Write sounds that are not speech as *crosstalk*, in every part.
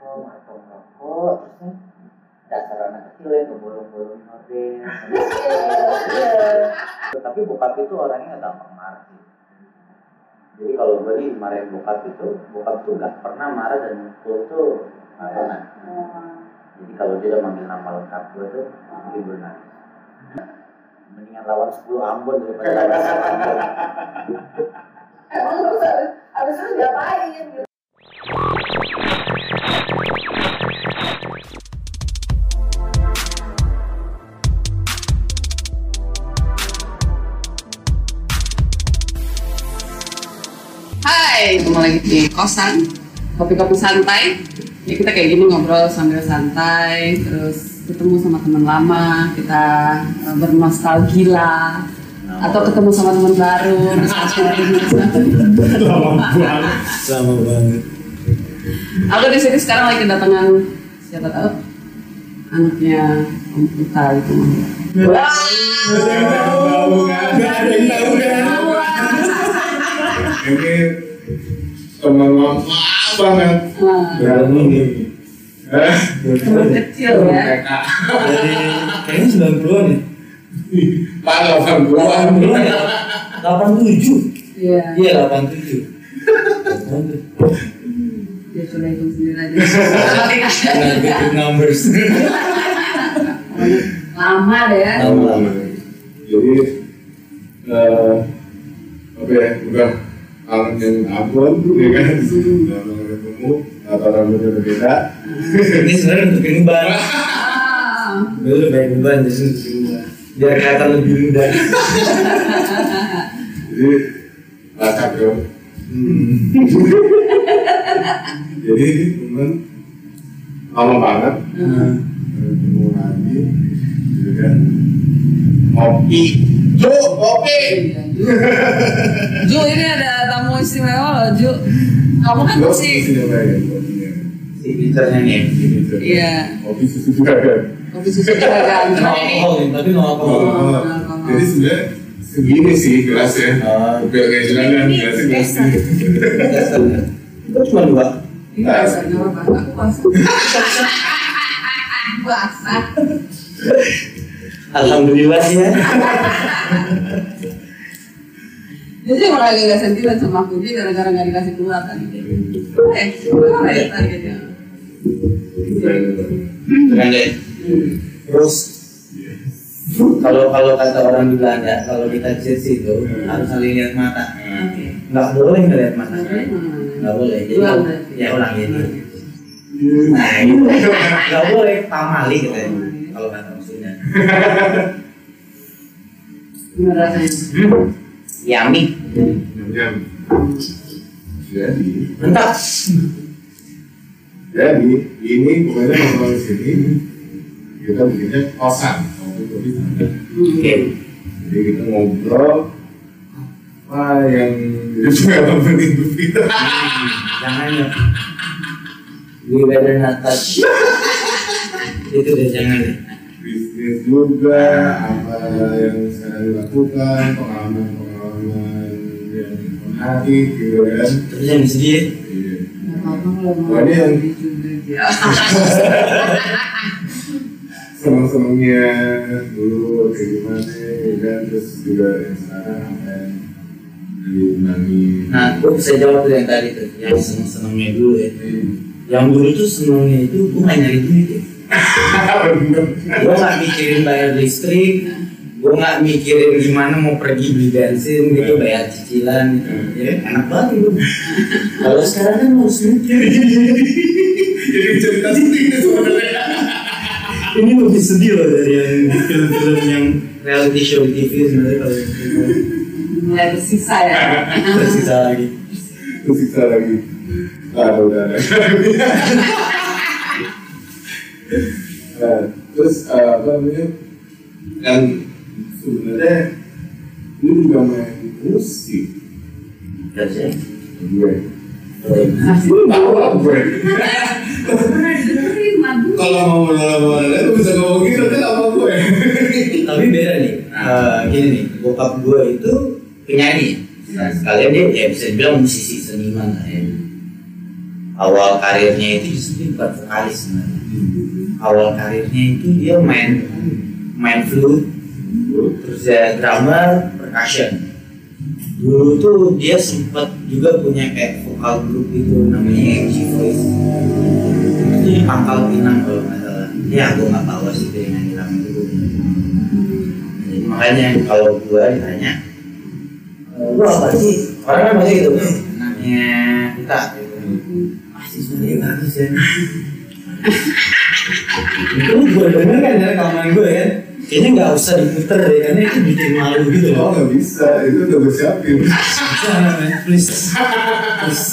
nongkrong atau ngerokok terus kan dasar anak kecil yang ngebolong-bolong horden iya. Tapi bokap itu orangnya nggak gampang marah sih. Jadi kalau gue nih marahin bokap itu bokap tuh nggak pernah marah dan mukul tuh nggak pernah. Jadi kalau dia udah manggil nama lengkap gue tuh dia bernangis mendingan lawan 10 Ambon daripada *laughs* lawan satu Ambon. Emang harus harus diapain gitu? Lagi di kosan Kopi-kopi santai Ya kita kayak gini ngobrol sambil santai Terus ketemu sama teman lama Kita eh, bernostalgia Atau ketemu sama teman baru Lama banget. Lama banget. Aku di sini sekarang lagi kedatangan Siapa tahu Anaknya Om Putra itu Wah, Gak ada yang tahu kan? Gak ada yang tahu kan? Ini teman lama banget. Berani nih. Eh, teman kecil ya. Dari kayaknya 90-an ya? Pak 80-an. 87. Iya, Iya, 87. dia sudah hitung sendiri aja numbers. Lama deh ya Lama. Jadi, eh, apa ya, udah kangen yang Ambon, ya kan? Udah lama ketemu, atau rambutnya berbeda. Ini sebenarnya untuk *laughs* ini ban. Ah. Dulu baik ini ban. Biar kelihatan lebih muda. Jadi, lacak dong. Jadi, temen lama banget. Ketemu lagi gitu kan kopi Ju, kopi Ju ini ada tamu istimewa loh Ju. Kamu kan masih pinternya nih. Iya. Kopi susu juga kan Kopi susu kan *laughs* alkohol, tapi alkohol. Oh, jadi sebenarnya segini sih gelasnya biar kayak jalanan gelasnya gelas Itu *laughs* cuma dua. Enggak bisa nggak apa-apa Aku puasa *laughs* Puasa. Alhamdulillah sih ya. Jadi emang lagi gak sentimen sama aku Dia gara-gara gak dikasih keluar kan Eh, kenapa ya targetnya Keren deh. Terus kalau kalau kata orang di Belanda, kalau kita cheers itu harus saling lihat mata. Nggak boleh ngeliat mata. Nggak boleh. Jadi Ulang ya ulang ini. Nah, itu nggak boleh pamali katanya. Kalau kata maksudnya. Rasanya? Jam jadi Mantap. jadi ini pokoknya kalau di sini kita bikinnya kosan kopi santai Oke. Jadi kita ngobrol apa yang jadi pengalaman hidup kita. Jangan ya. We better touch. itu deh jangan deh. Bisnis juga, apa yang sekarang dilakukan, pengalaman-pengalaman yang menarik gitu kan. Terus jangan sedih. ya. Iya. Gak Wah, ini yang- *laughs* diculik ya Senang-senangnya dulu kayak gimana ya kan, terus juga yang sekarang apa yang dimenangi. Nah, gue bisa jawab tuh yang tadi tuh, yang seneng-senengnya dulu ya. Yang dulu tuh senengnya itu gue gak nyari duit ya. *laughs* Gue nggak mikirin bayar listrik gue nggak mikirin gimana mau pergi beli bensin gitu bayar cicilan gitu ya enak banget gitu *laughs* kalau sekarang kan harus mikir Jadi cerita sedih sebenarnya. ini lebih sedih loh dari yang film-film yang reality show di TV sebenarnya kalau gitu. Mulai bersisa ya *laughs* tersisa lagi Terus kita lagi. Ah, udah ada. Nah, *laughs* terus eh, apa namanya? Kan sebenarnya lu juga main musik. Gue. Lu tahu lah gue. Kalau mau menolak lu bisa ngomong gitu kan sama gue. tapi beda nih. Eh, gini nih bokap gue itu penyanyi. Nah, sekalian dia ya bisa dibilang musisi seniman lah ya. Awal karirnya itu justru bukan vokalis sebenarnya. Awal karirnya itu dia main main flute terus dia drummer percussion. Dulu tuh dia sempat juga punya kayak vokal grup itu namanya MG Voice. Itu pangkal pinang kalau nggak salah. Ya gue nggak tahu sih dari nyanyi punya. jadi makanya kalau gue ditanya "Eh, lu apa sih? Orang kan masih gitu namanya kita gitu. Pasti suaranya bagus ya. *laughs* Itu gue denger kan dari rekaman gue kan kayaknya nggak usah diputer deh karena itu bikin malu gitu Oh loh nggak bisa, itu udah gue siapin. *laughs* Jangan, man. please please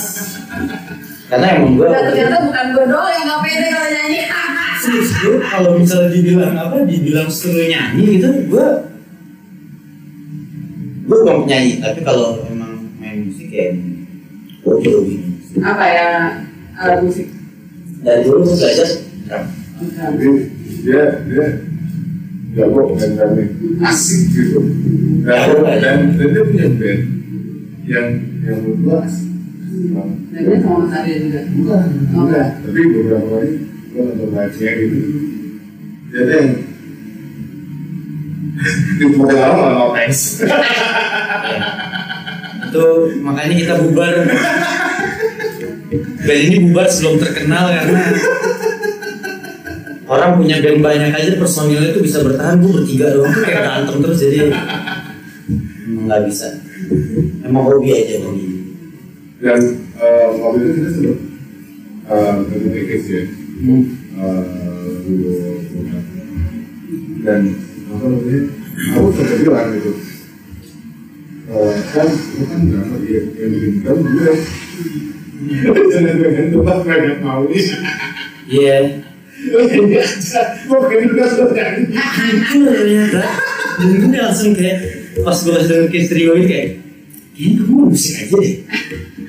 karena emang gue ternyata bukan gue doang yang gak pede kalau nyanyi. *laughs* serius gue kalau misalnya dibilang apa dibilang suruh nyanyi gitu gue gue bukan penyanyi tapi kalau emang main musik kayak gue juga bingung Apa ya alat musik? dari dulu gue belajar drum dia dia jago main drumnya, asik gitu. Dan, dan, dan dia punya band yang yang menurut gue asik. banget. Dan dia sama Mas Arya juga. Bukan, bukan. Tapi beberapa kali gue nonton gitu. Jadi yang di model lama Thanks. itu makanya kita bubar *laughs* band ini bubar sebelum terkenal karena orang punya band banyak aja personilnya itu bisa bertahan. Gue bertiga doang tuh kayak berantem terus jadi nggak bisa. Emang hobi aja hobi. Dan eh, waktu itu kita sempat eh, nonton Tekes ya. hmm. eh, bukan. dan apa namanya aku sempat bilang gitu. Eh, kan lu kan drama dia yang bikin drum gue jangan pengen tempat banyak mau nih iya. mau ternyata dan gue langsung kayak pas gue langsung Kiss Trio ini kayak kayaknya kamu musik aja deh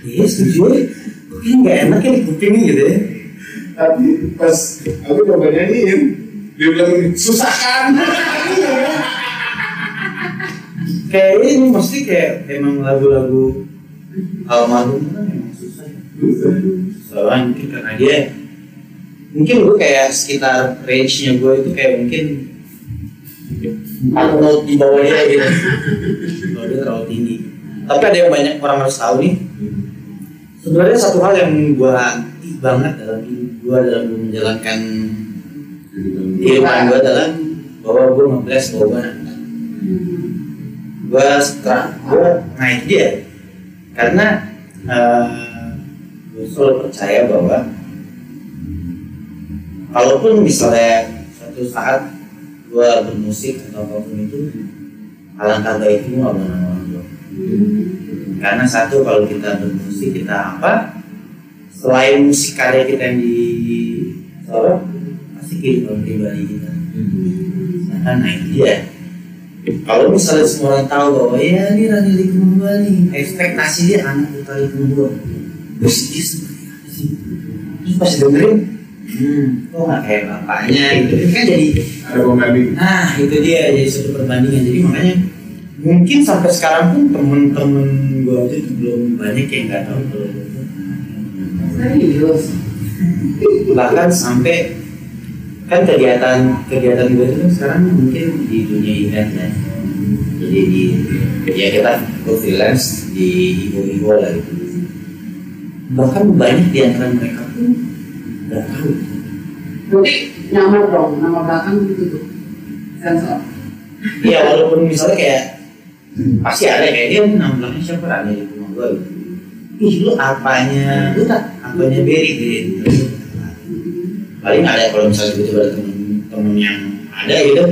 iya setuju ya kok kayaknya nggak enak ya di gitu ya tapi pas aku coba nyanyiin dia bilang susah kan kayak ini mesti kayak emang lagu-lagu almarhum kan emang susah ya. soalnya karena dia mungkin gue kayak sekitar range nya gue itu kayak mungkin note di bawah dia *laughs* gitu. Kalau dia terlalu tinggi. Tapi ada yang banyak orang harus tahu nih. Sebenarnya satu hal yang gue anti banget dalam hidup gue dalam menjalankan kehidupan gue adalah bahwa gue ngebles bahwa gue anak gue setelah gue naik dia. Karena eh, gue selalu percaya bahwa kalaupun misalnya suatu saat gue bermusik atau apa pun itu alangkah baiknya boleh orang tua karena satu kalau kita bermusik kita apa? Selain musik karya kita yang di sorot pasti kehidupan pribadi kita. Nah naik dia. Kalau misalnya semua orang tahu bahwa ya ini Rani Likung gua nih ekspektasi dia anak putra Likung gua. Terus dia apa sih terus pas dengerin hmm. Kok nggak kayak bapaknya gitu. Ini kan jadi ada pembanding. Nah itu dia jadi suatu perbandingan. Jadi makanya mungkin sampai sekarang pun temen-temen gua aja tuh belum banyak yang nggak tahu tuh Serius. bahkan sampai kan kegiatan kegiatan gue itu sekarang mungkin di dunia event ya. Jadi di ya kita freelance di ibu-ibu lah gitu. Bahkan banyak di antara mereka pun nggak tahu Berarti nyamar dong, nama belakang gitu tuh. Sensor. ya walaupun misalnya kayak pasti ada kayak dia namanya siapa ada di rumah gue gitu ih lu apanya lu tak apanya Berry gitu paling ada kalau misalnya tiba-tiba ada temen-temen yang ada gitu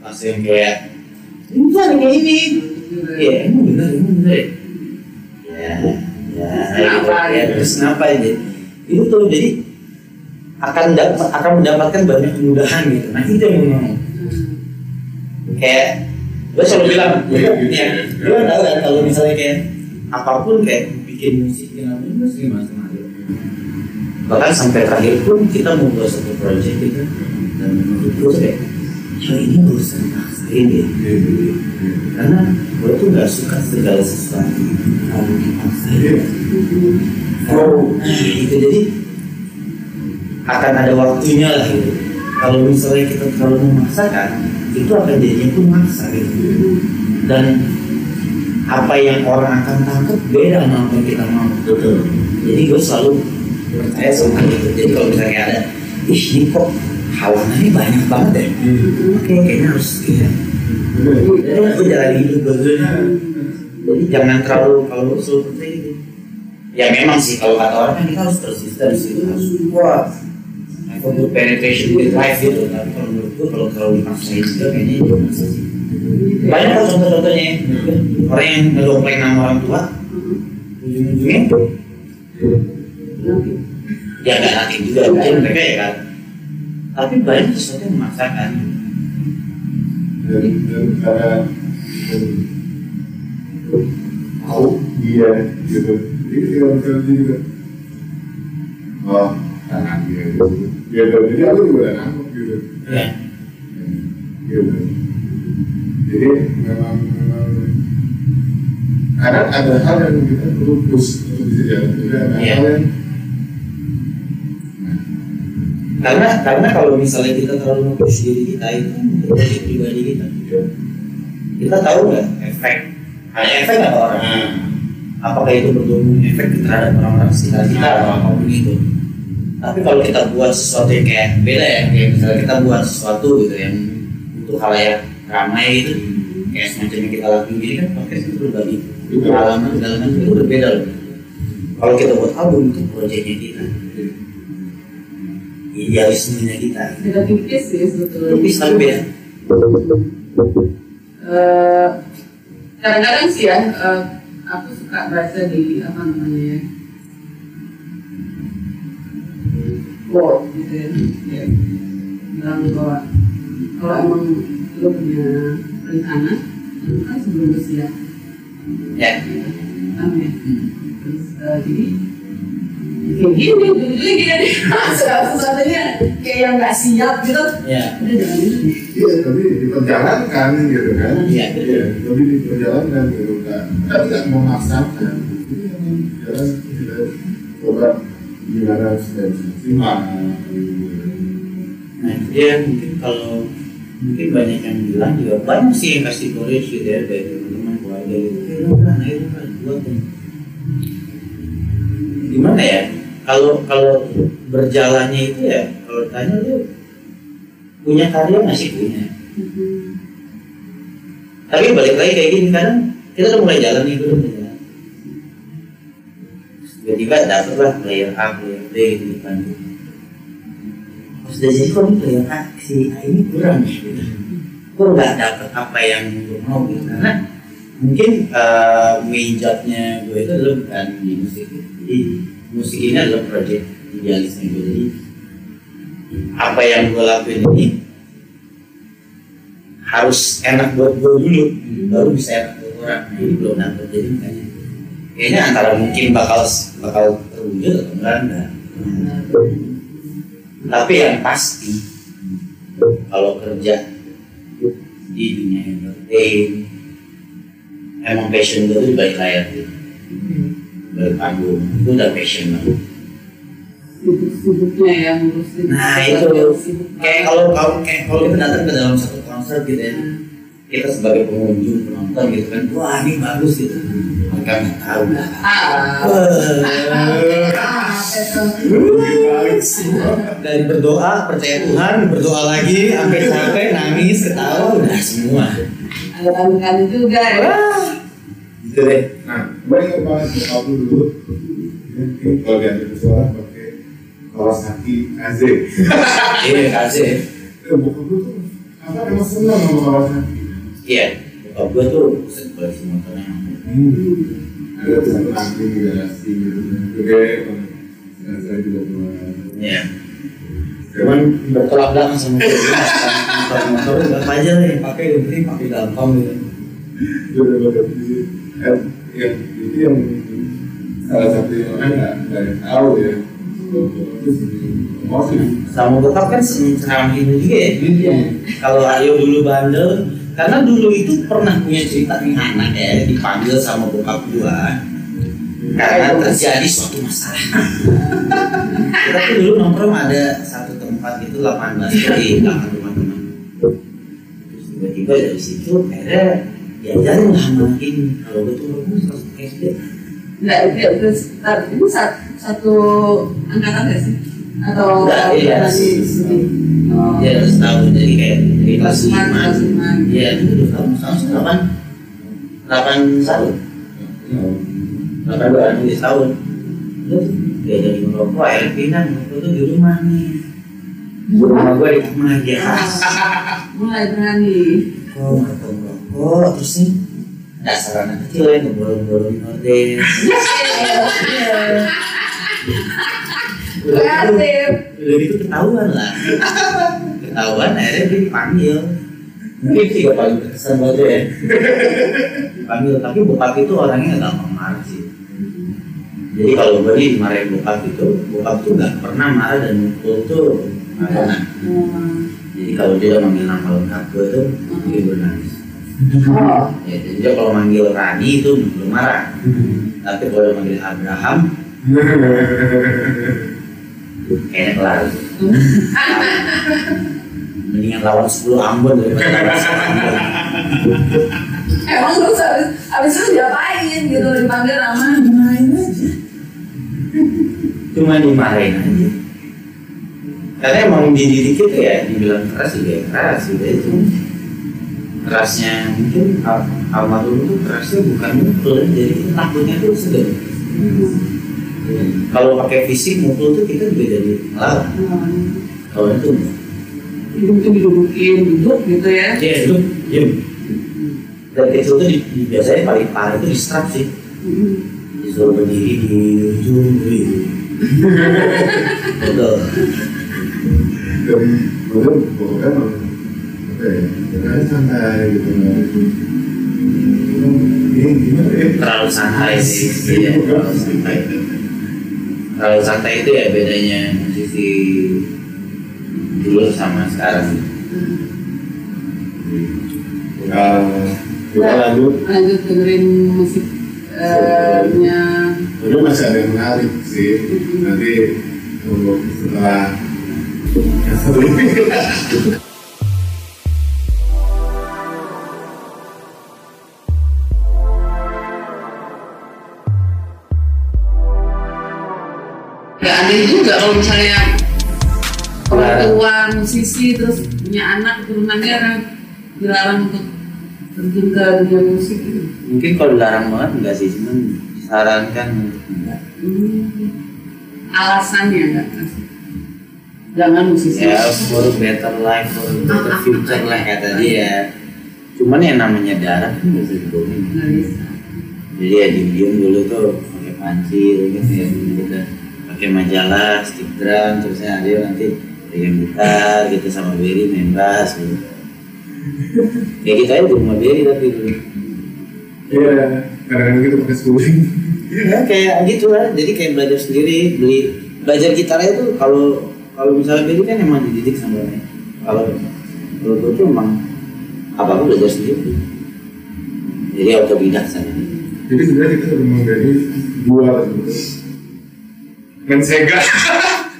pas yang kayak ini tuh ada kayak ini iya emang bener emang bener ya ya ya gitu. Kenapa ya gitu? terus kenapa ya itu tuh jadi akan dapat akan mendapatkan banyak kemudahan gitu. Nah itu yang mau kayak gue selalu bilang ya gue tahu kan kalau misalnya kayak apa pun kayak bikin musik yang apa itu sering macam bahkan sampai terakhir pun kita mau buat satu project gitu dan menurut gue kayak ya ini gak usah dipaksain deh karena gue tuh gak suka segala sesuatu. Kalau dipaksain Oh, Nah, itu jadi akan ada waktunya lah gitu. Kalau misalnya kita terlalu memaksakan, itu akan jadinya pun maksa gitu. Dan apa yang orang akan tangkap beda sama apa yang kita mau. betul. Jadi gue selalu percaya sama itu. Jadi kalau misalnya ada, ih ini kok halangannya banyak banget ya. Hmm. Oke, kayaknya harus ya. Jadi gue jalan hidup gue Jadi jangan terlalu kalau percaya gitu. Ya memang sih kalau kata orang kan kita harus persisten sih harus kuat. Butuh penetration with life gitu. Tapi kalau menurut gue kalau terlalu dipaksain juga kayaknya itu. Banyak kok contoh-contohnya ya. Orang yang ngedongpleng nama orang tua, ujung-ujungnya ya nggak nanti juga mungkin mereka ya kan. Tapi banyak sesuatu yang memaksakan. dan, karena tahu dia gitu jadi dia juga oh tangan dia gitu gitu jadi aku juga nangkep gitu. Ya. gitu jadi memang memang kadang ada hal yang kita perlu push untuk juga ada hal yang karena karena kalau misalnya kita terlalu mempush diri kita itu menjadi pribadi kita. Kita tahu nggak efek? Ada efek nggak ke orang apakah itu bertumbuh efek terhadap orang-orang sekitar kita atau apa pun itu tapi kalau kita buat sesuatu yang kayak beda ya kayak misalnya kita buat sesuatu gitu yang untuk halayak ramai itu kayak semacam yang kita lakuin gini kan podcast itu berbagi pengalaman segala macam itu berbeda loh. Kalau kita buat album itu proyeknya kita. Idealismenya kita. Beda tipis sih sebetulnya. Lupis tapi beda. Eh, kadang-kadang sih ya eh, aku suka baca di apa namanya ya quote gitu ya, ya bilang bahwa kalau emang lo punya rencana itu kan sebelum bersiap ya kan ya terus eh, jadi kayak gini dulu-dulu gini sesuatunya kayak yang nggak siap gitu ya udah jangan iya tapi diperjalankan gitu kan. Iya, iya tapi diperjalankan gitu kan. Tapi nggak memaksakan. Jadi jalan kita supaya bisa maksimal Nah, dia mungkin kalau mungkin banyak yang bilang juga banyak sih yang kasih gitu ya dari teman-teman keluarga gitu. Eh, lu kan, buat. Gimana ya? Kalau kalau berjalannya itu ya, kalau tanya lu punya karya masih punya. Tapi balik lagi kayak gini kadang kita udah mulai jalan nih, udah mulai jalan. Tiba-tiba dapet lah player A, player B di depan. Pas dari sini kok player A si A ini kurang ya. Gitu. Kok nggak dapet apa yang gue mau gitu karena mungkin uh, main jobnya gue itu adalah bukan di musik. Gitu. Jadi musik ini adalah project idealisme gue. Jadi apa yang gue lakuin ini harus enak buat gue dulu. Baru bisa enak buat orang. Ini belum dapet. Jadi makanya kayaknya antara mungkin bakal bakal terwujud atau enggak enggak. Tapi yang pasti kalau kerja di dunia entertain emang passion gue tuh di balik layar tuh balik panggung itu udah passion banget. Sibuk-sibuknya ya ngurusin Nah, itu. kayak kalau kalau kayak kalau kita datang ke dalam satu konser gitu ya. Kita sebagai pengunjung penonton gitu kan wah ini bagus gitu. mereka nggak tahu ah dari berdoa percaya Tuhan berdoa lagi sampai sampai nangis ketawa udah semua. Tanggungan juga ya. Gitu deh. Nah gue ingat banget bokap lu dulu. Kalau ke suara pakai Kawasaki AZ *laughs* iya kasih Eh, bokap lu tuh apa emang senang sama Kawasaki iya bokap gue tuh koleksi motornya ada gitu saya juga iya. Cuman bertolak belakang sama motor motor aja lah yang pakai yang penting pakai gampang gitu. Itu udah banget eh, yang itu yang salah satu yang orang nggak nggak tahu ya. Bokap sama bokap kan ini juga ya. Iya. kalau Aryo dulu bandel karena dulu itu pernah punya cerita nih anak ya dipanggil sama bokap gua karena terjadi suatu masalah. Kita tuh dulu nongkrong ada satu tempat itu lapangan basket di belakang rumah teman. Terus tiba-tiba dari situ akhirnya diajarin lah makin kalau gue tuh harus pakai SD. Enggak, dia terus itu satu, satu angkatan nggak sih? Atau Enggak, iya. Oh. Dia harus tahu jadi kayak kelas lima. Iya itu tahun delapan delapan satu delapan dua di tahun. Itu dia jadi merokok air pinang itu tuh di rumah nih. Di rumah gue di rumah dia. *laughs* Mulai berani. Oh, merokok merokok terus nih dasar anak kecil ya ngebolong-bolongin *laughs* orden. Kreatif. udah gitu ketahuan lah. Ketahuan akhirnya dia dipanggil. Mungkin sih gak paling berkesan banget ya. Dipanggil tapi bokap itu orangnya gak gampang marah sih. Jadi kalau gue nih dimarahin bokap itu, bokap tuh gak pernah marah dan mukul tuh. Hmm. Jadi kalau dia manggil nama lengkap gue tuh, mungkin gue nangis. Oh. Ya, jadi dia kalau manggil Rani itu belum marah. Tapi kalau manggil Abraham, *laughs* kayaknya kelar. Mendingan lawan 10 Ambon daripada lawan 10 Ambon. Emang terus habis, habis itu diapain gitu dipanggil nama Main aja. Cuma dimarahin aja. Karena emang dididik itu ya, dibilang keras juga ya keras gitu itu. Kerasnya mungkin al almarhum itu kerasnya bukan mukul, jadi takutnya tuh sedang. Kalau pakai fisik mukul tuh kita juga jadi ngelawan. Kalau itu enggak. Mungkin didudukin duduk gitu ya. Iya, itu diam. Dan kecil tuh di, di- biasanya paling parah itu di strap sih. Hmm. Disuruh berdiri di ujung gitu. *laughs* Betul. apa ya santai gitu ya Terlalu santai sih, iya terlalu santai. Terlalu santai itu ya bedanya musisi dulu sama sekarang. Uh, kita lanjut Lanjut dengerin musik eh, nya. Ini masih ada yang menarik sih. Nanti untuk setelah *laughs* ya aneh juga kalau misalnya orang tua musisi terus punya anak turunannya dilarang untuk terjun ke dunia musik gitu. Mungkin kalau dilarang banget enggak sih, cuman disarankan enggak. Hmm. Alasannya enggak jangan musisi Ya for better life, for better future lah kata dia. Cuman yang namanya darah kan nggak bisa dibohongin. Jadi ya diem dulu tuh pakai panci gitu ya gitu. Pakai majalah, stick drum, terusnya dia nanti pegang gitar gitu sama Berry main bass gitu. Ya kita di rumah Berry tapi dulu. Iya, kadang-kadang kita pakai schooling. Ya kayak gitu lah, jadi kayak belajar sendiri, beli belajar gitarnya tuh kalau kalau misalnya Berry kan emang dididik sama orangnya. Kalau kalau gue tuh emang apa apa belajar sendiri. Jadi autodidak sana. Jadi sebenarnya kita sudah menjadi dua gitu. Mensega.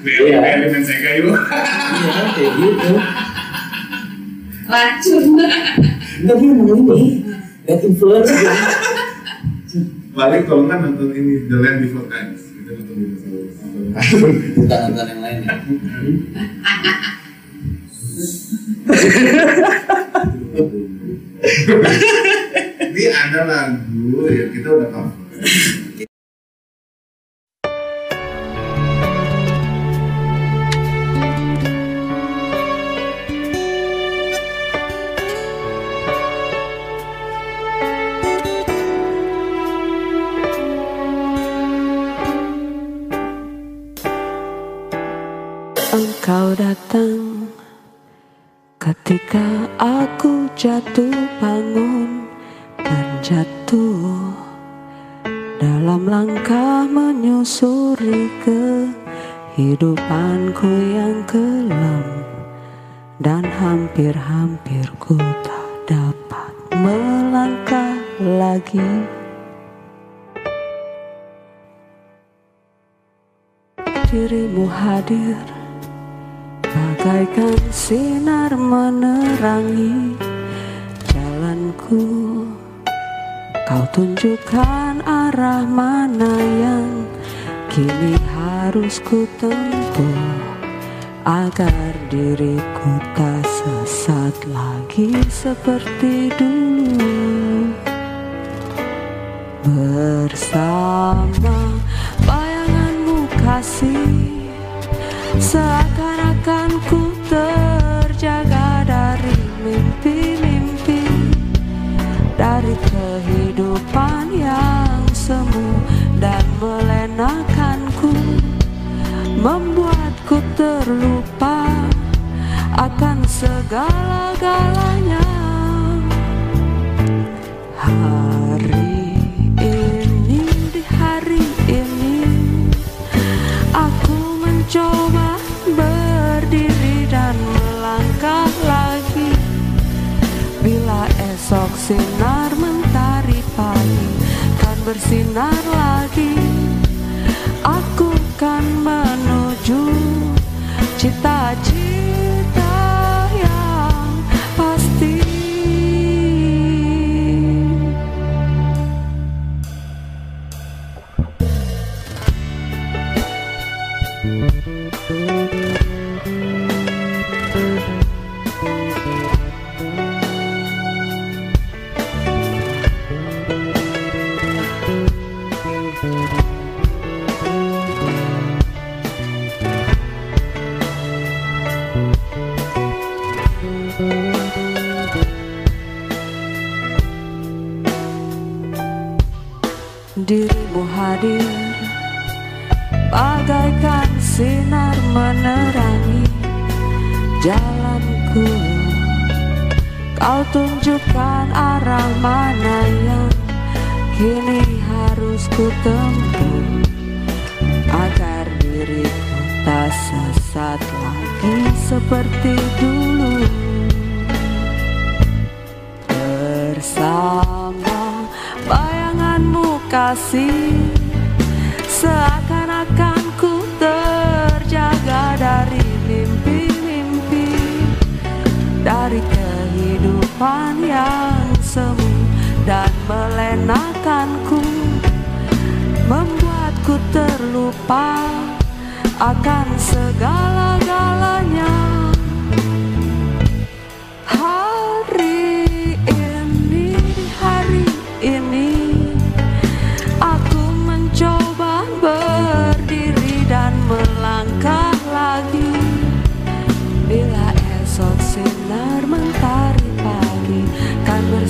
Iya. Dari Mensega yuk. Iya kan kayak gitu. racun Enggak dia mau ini bad influence gitu. Balik kalau kan nonton ini The Land Before Times. Kita nonton dinosaurus. Bukan nonton yang lain ya. Ini ada lagu yang kita udah cover. Datang. Ketika aku jatuh bangun dan jatuh dalam langkah menyusuri kehidupanku yang kelam dan hampir-hampir ku tak dapat melangkah lagi. Dirimu hadir Bagaikan sinar menerangi jalanku. Kau tunjukkan arah mana yang kini harus ku tempuh Agar diriku tak sesat lagi seperti dulu. Bersama bayanganmu kasih Seakan-akan ku terjaga dari mimpi-mimpi Dari kehidupan yang semu dan melenakanku Membuatku terlupa akan segala-galanya. Hari ini di hari ini Aku mencoba Esok sinar mentari pagi Kan bersinar jalanku Kau tunjukkan arah mana yang kini harus ku tempuh Agar diriku tak sesat lagi seperti dulu. Bersama bayanganmu kasih Seakan-akan yang semu dan melenakanku Membuatku terlupa akan segala-galanya. Hari ini, hari ini Aku mencoba berdiri dan melangkah lagi. Bila esok sinar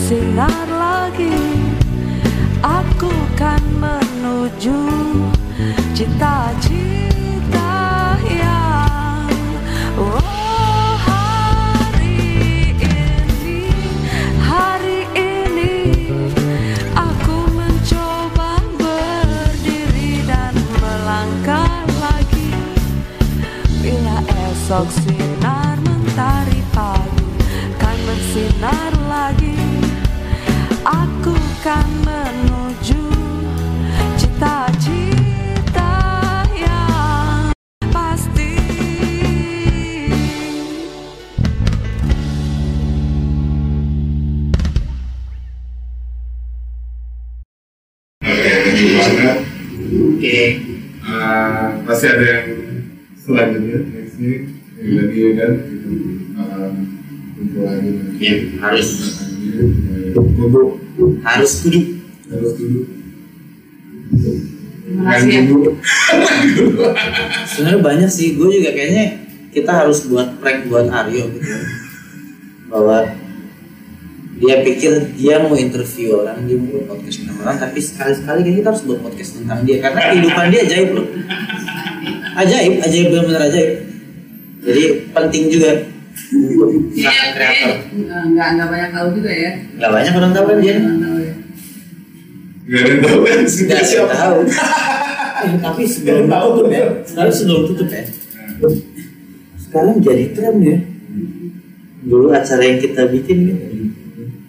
Kan Ya, harus. Untuk Harus kudu. harus Kan kasih ya. *laughs* Sebenarnya banyak sih. Gue juga kayaknya kita harus buat prank buat Aryo gitu. Bahwa dia pikir dia mau interview orang, dia mau buat podcast tentang orang, tapi sekali-sekali kayaknya kita harus buat podcast tentang dia karena kehidupan dia ajaib loh. Ajaib, ajaib benar-benar ajaib. Jadi penting juga Iya, sang kreator. Nggak, nggak, nggak banyak tahu juga ya. Gak banyak orang tahu kan dia. Nggak tahu ya. Ada yang tahu kan Gak siapa ada siapa. yang tahu. *laughs* Eh, tapi sebelum tutup ya, sekarang sebelum tutup ya. Sekarang jadi tren ya. Dulu acara yang kita bikin gitu.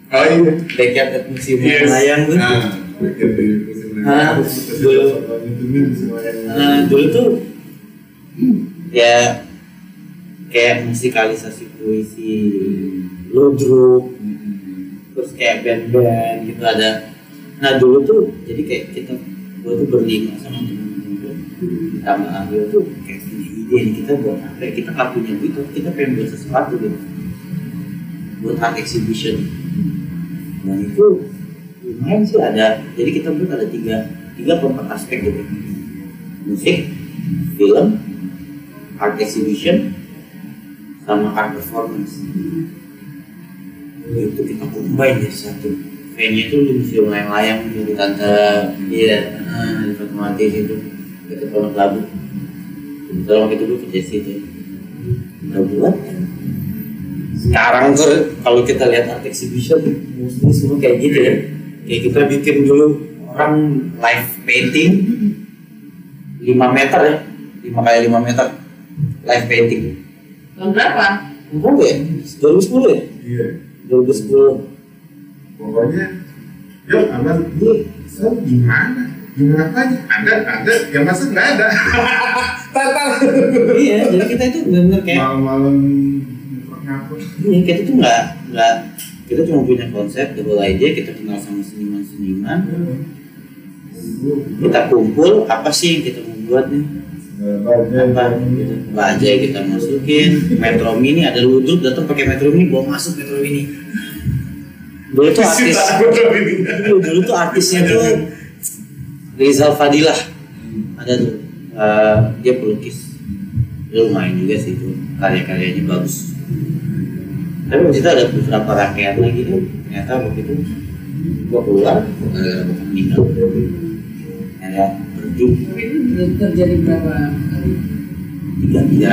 Oh iya. Backyard at Museum Yes. Layang tuh. Nah, bagian dari musim Ah, Layang. dulu. Layang. Nah, dulu tuh ya kayak musikalisasi puisi. Ludruk terus kayak band-band gitu ada. Nah dulu tuh jadi kayak kita gue tuh berlima sama temen-temen gue ditambah Aryo tuh kayak punya ide nih kita buat apa ya? kita nggak punya duit tapi kita pengen buat sesuatu gitu. Buat art exhibition. Dan itu lumayan sih ada jadi kita buat ada tiga tiga empat aspek gitu. Musik film art exhibition sama art performance. Itu kita combine jadi satu. Venue itu di museum layang-layang di tante iya di Fatmawati situ dekat Pondok Labu kebetulan waktu itu gue kerja situ. Udah buat. Sekarang tuh kalau kita lihat art exhibition mostly semua kayak gitu ya. Kayak kita bikin dulu orang live painting 5 meter ya. 5 kali 5 meter live painting Tahun berapa? Berapa ya? 2010 ya? Iya. 2010 Pokoknya, yuk anda ini saya gimana? Gimana apanya? Ada, ada, yang masa nggak ada. *laughs* Tatar. iya jadi kita itu benar kayak Malam-malam ngapus. iya, kita tuh nggak nggak kita cuma punya konsep double aja kita kenal sama seniman-seniman kita kumpul apa sih yang kita mau buat nih bajai kita masukin. Metro mini ada ludruk datang pakai metro mini bawa masuk metro mini. Dulu tuh artis dulu, dulu tuh artisnya tuh Rizal Fadilah. Ada tuh. Eh, dia pelukis. Dia lumayan juga sih itu karya-karyanya bagus. Tapi waktu itu ada beberapa rangkaian lagi tuh. Ternyata waktu itu gua keluar gara-gara meninggal ada berjuk Tapi itu udah terjadi berapa kali? tiga tiga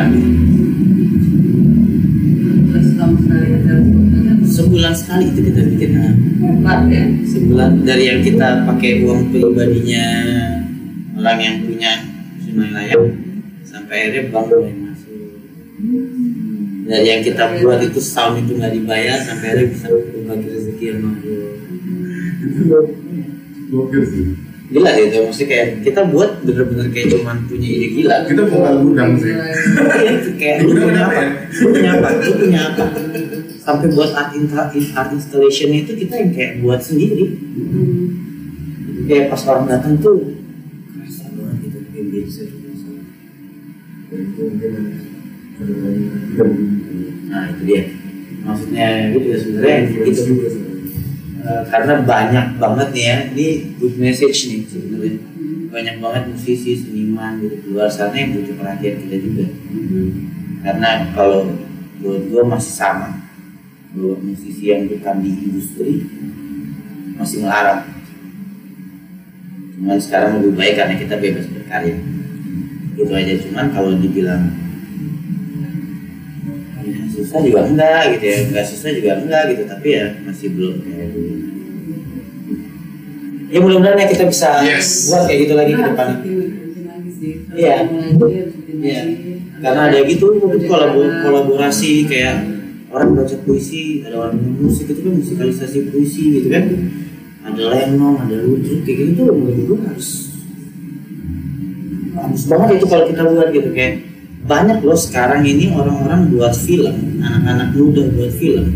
sebulan sekali itu kita bikin nah. ya? sebulan dari yang kita pakai uang pribadinya orang yang punya sungai layang sampai akhirnya bank mulai masuk dari yang kita buat itu setahun itu nggak dibayar sampai akhirnya bisa berbagi rezeki Gokil sih. Gila deh itu maksudnya kayak kita buat bener-bener kayak cuman punya ide gila. Kita buka gudang sih. *laughs* Kayak lu punya apa lu punya apa? Lu punya apa? Sampai buat art, art installation itu kita yang kayak buat sendiri. Kayak pas orang datang tuh kerasa banget gitu kayak biasa. Itu nah itu dia. Maksudnya gitu ya sebenarnya Influence karena banyak banget nih ya ini good message nih sebenarnya. Banyak banget musisi seniman gitu di luar sana yang butuh perhatian kita juga. Karena kalau buat gue masih sama. Bahwa musisi yang bukan di industri masih melarang cuman sekarang lebih baik karena kita bebas berkarya. Itu aja. Cuman kalau dibilang susah juga enggak gitu ya. Enggak susah juga enggak gitu tapi ya masih belum kayak dulu ya mudah-mudahan ya kita bisa Yes. buat kayak gitu lagi ke depan. Iya. Iya. karena ada gitu itu kolabo- kolaborasi kayak orang baca puisi ada orang musik itu kan musikalisasi puisi gitu kan. Ada lenong ada ludruk kayak gitu tuh menurut gue harus bagus banget itu kalau kita buat gitu kayak banyak loh sekarang ini orang-orang buat film anak-anak muda buat film.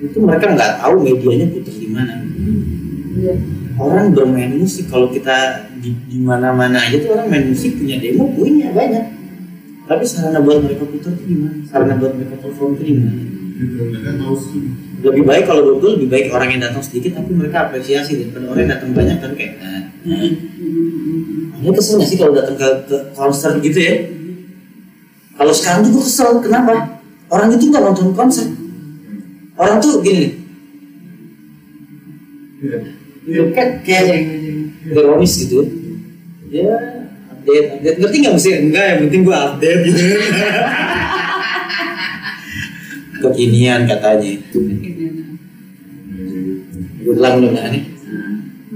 Itu mereka nggak tahu medianya putar di mana. Orang bermain musik kalau kita di, di mana-mana aja tuh orang main musik punya demo punya banyak. Tapi sarana buat mereka putar tuh gimana? Sarana buat mereka perform tuh gimana? Lebih baik kalau betul lebih baik orang yang datang sedikit tapi mereka apresiasi daripada orang yang datang banyak kan kayak eh, eh. Anda kesel sih kalau datang ke, ke konser gitu ya? Kalau sekarang tuh gue kesel, kenapa? Orang itu nggak nonton konser. Orang tuh gini, Iya. nih, kayak kayak ironis gitu. Ya, update, update. Ngerti nggak mesti? Enggak, yang penting gue update gitu. *laughs* Kekinian katanya. Ulang mudah-mudahan nih.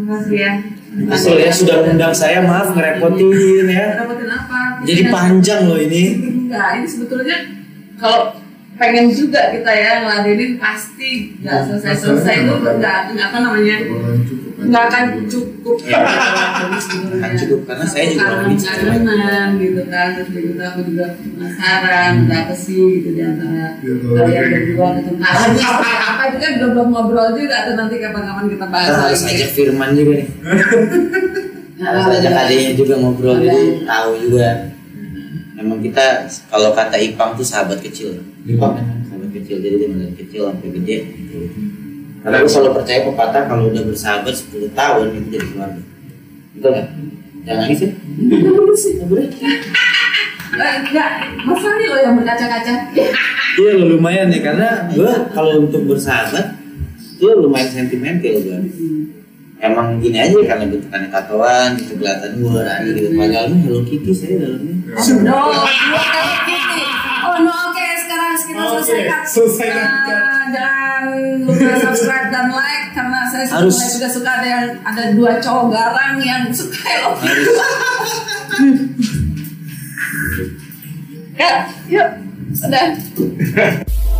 Makasih ya. Asal ya sudah undang saya, maaf ngerepotin ya. Dapetin apa? Jadi panjang loh ini. Enggak, ini sebetulnya kalau pengen juga kita ya ngeladenin pasti nggak selesai selesai itu nggak nggak apa namanya nggak akan cukup Ya. Akan cukup, karena saya juga orang kangen gitu kan terus begitu aku juga penasaran ada apa sih gitu di antara Ya, kalau kalian berdua gitu. Nah *laughs* apa itu kan belum belum ngobrol juga atau nanti kapan-kapan kita bahas harus ajak Firman juga nih. *laughs* Harus ajak adiknya juga ngobrol jadi tahu juga. Emang kita kalau kata Ipang tuh sahabat kecil. Ipang? sahabat kecil jadi dia dari kecil sampai gede. Gitu. Karena aku selalu percaya pepatah kalau udah bersahabat 10 tahun itu jadi keluarga. Betul nggak? Jangan nangis ya. Nggak boleh sih, nggak boleh. Enggak, Mas Rani loh yang berkaca-kaca. Iya lumayan ya karena gue kalau untuk bersahabat itu lumayan sentimental gue. Emang gini aja karena bentukannya tatoan, gitu kelihatan gue gitu. Padahal ini Hello Kitty saya dalamnya. Oh no, dua kali Kitty. Oh no, oke sekarang kita Oke, selesaikan. selesaikan. Nah, jangan lupa subscribe dan like karena saya sudah Harus. juga suka ada yang ada dua cowok garang yang suka Hello Kitty. *laughs* Ya, yuk, sudah. *laughs*